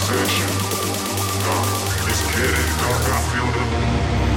sensation. Nah, it's getting dark, I feel the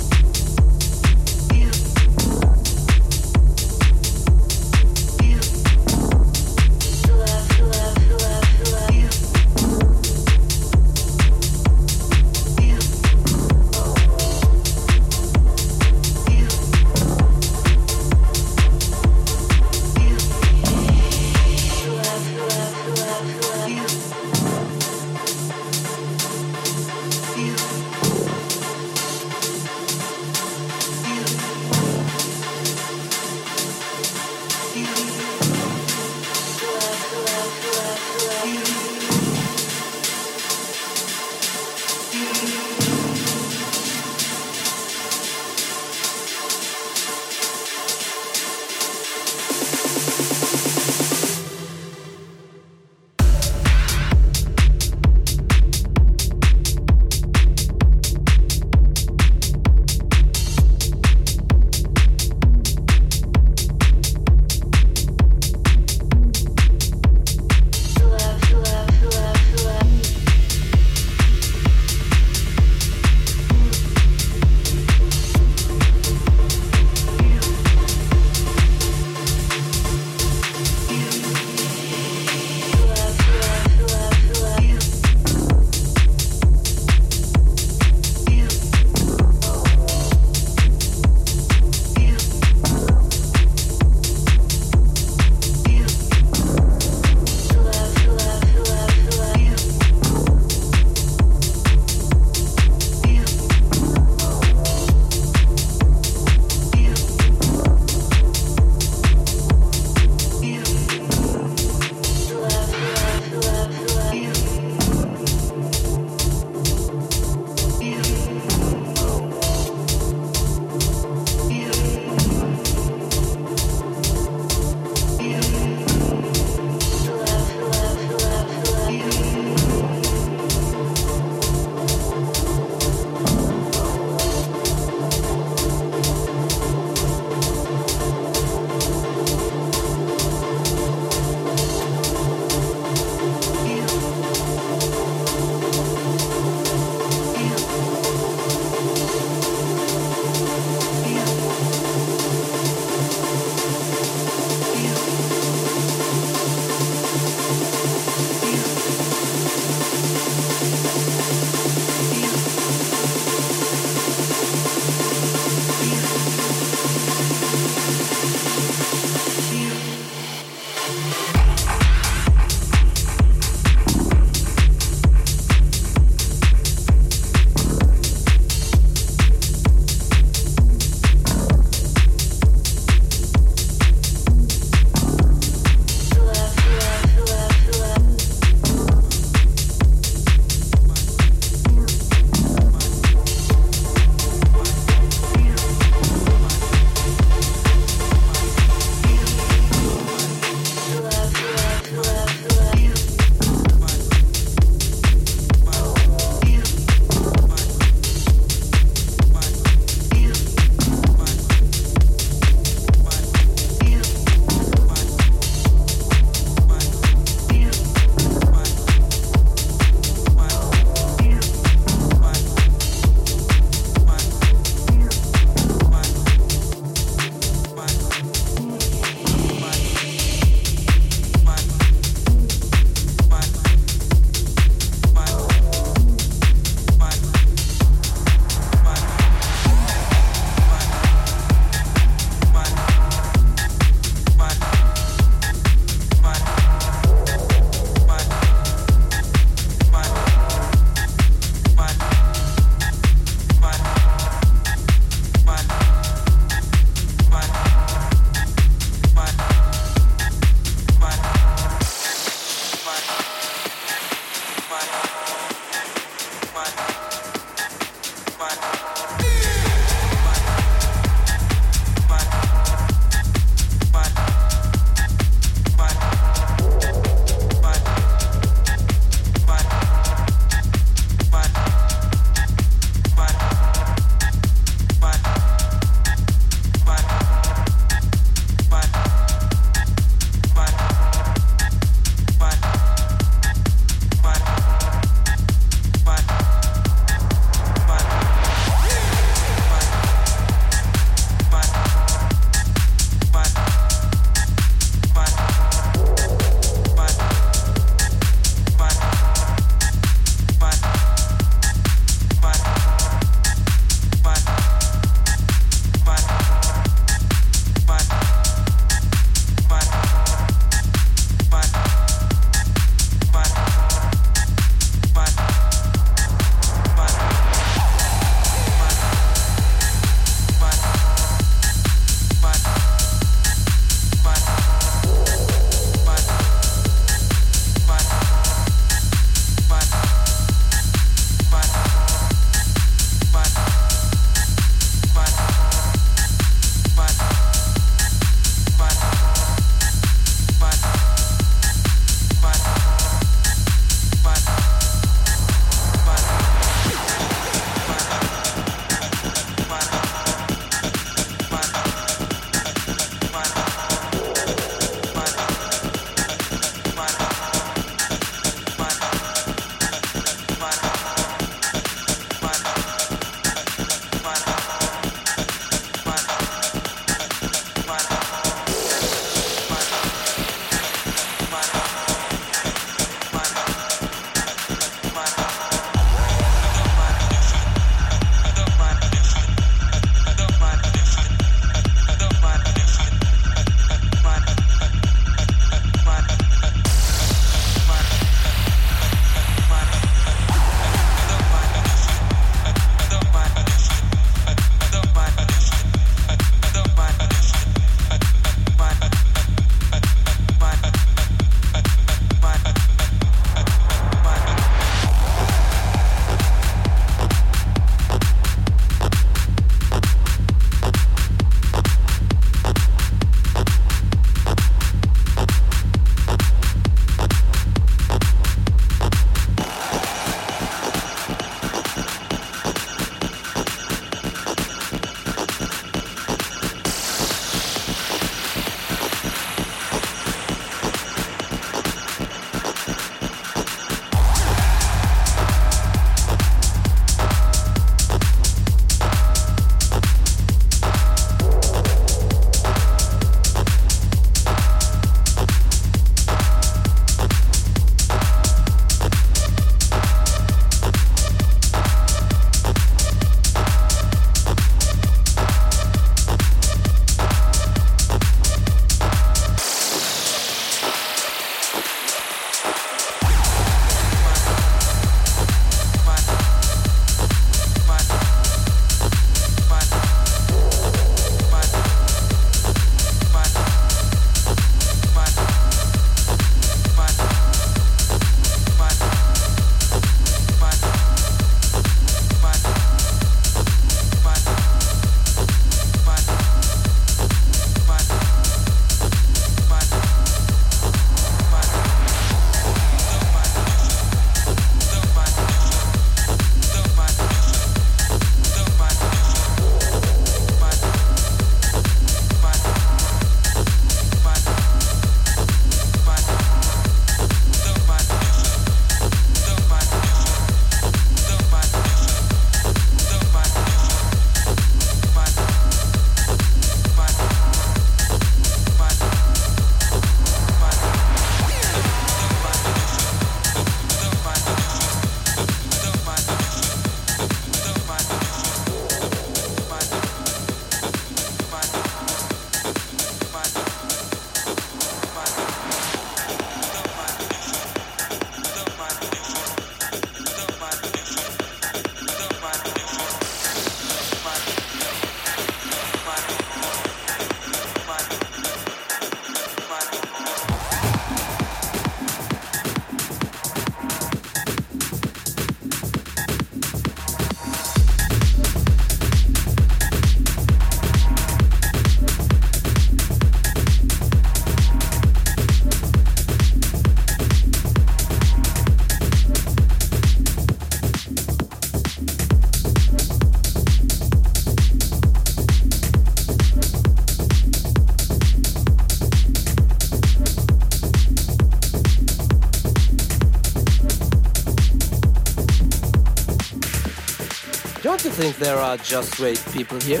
think there are just great people here?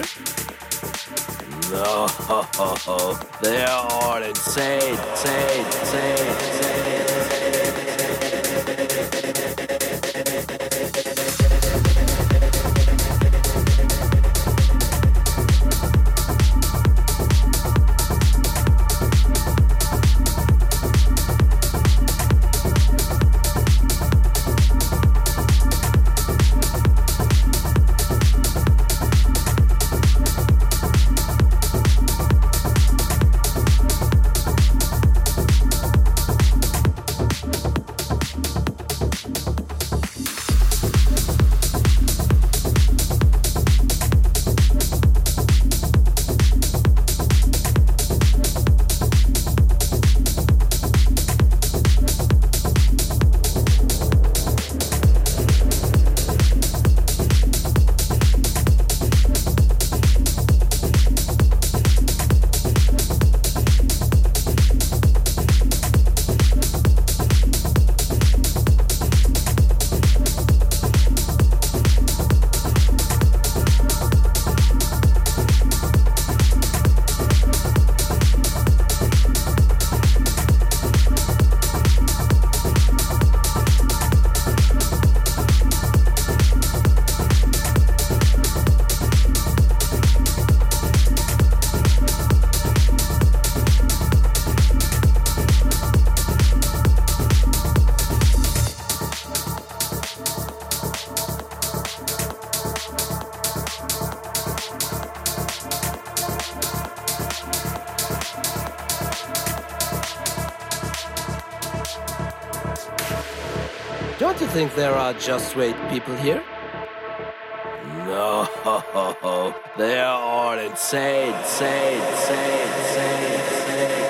No, they are insane, insane, insane, insane. Are just great people here? No, they are insane, insane, insane, insane, insane.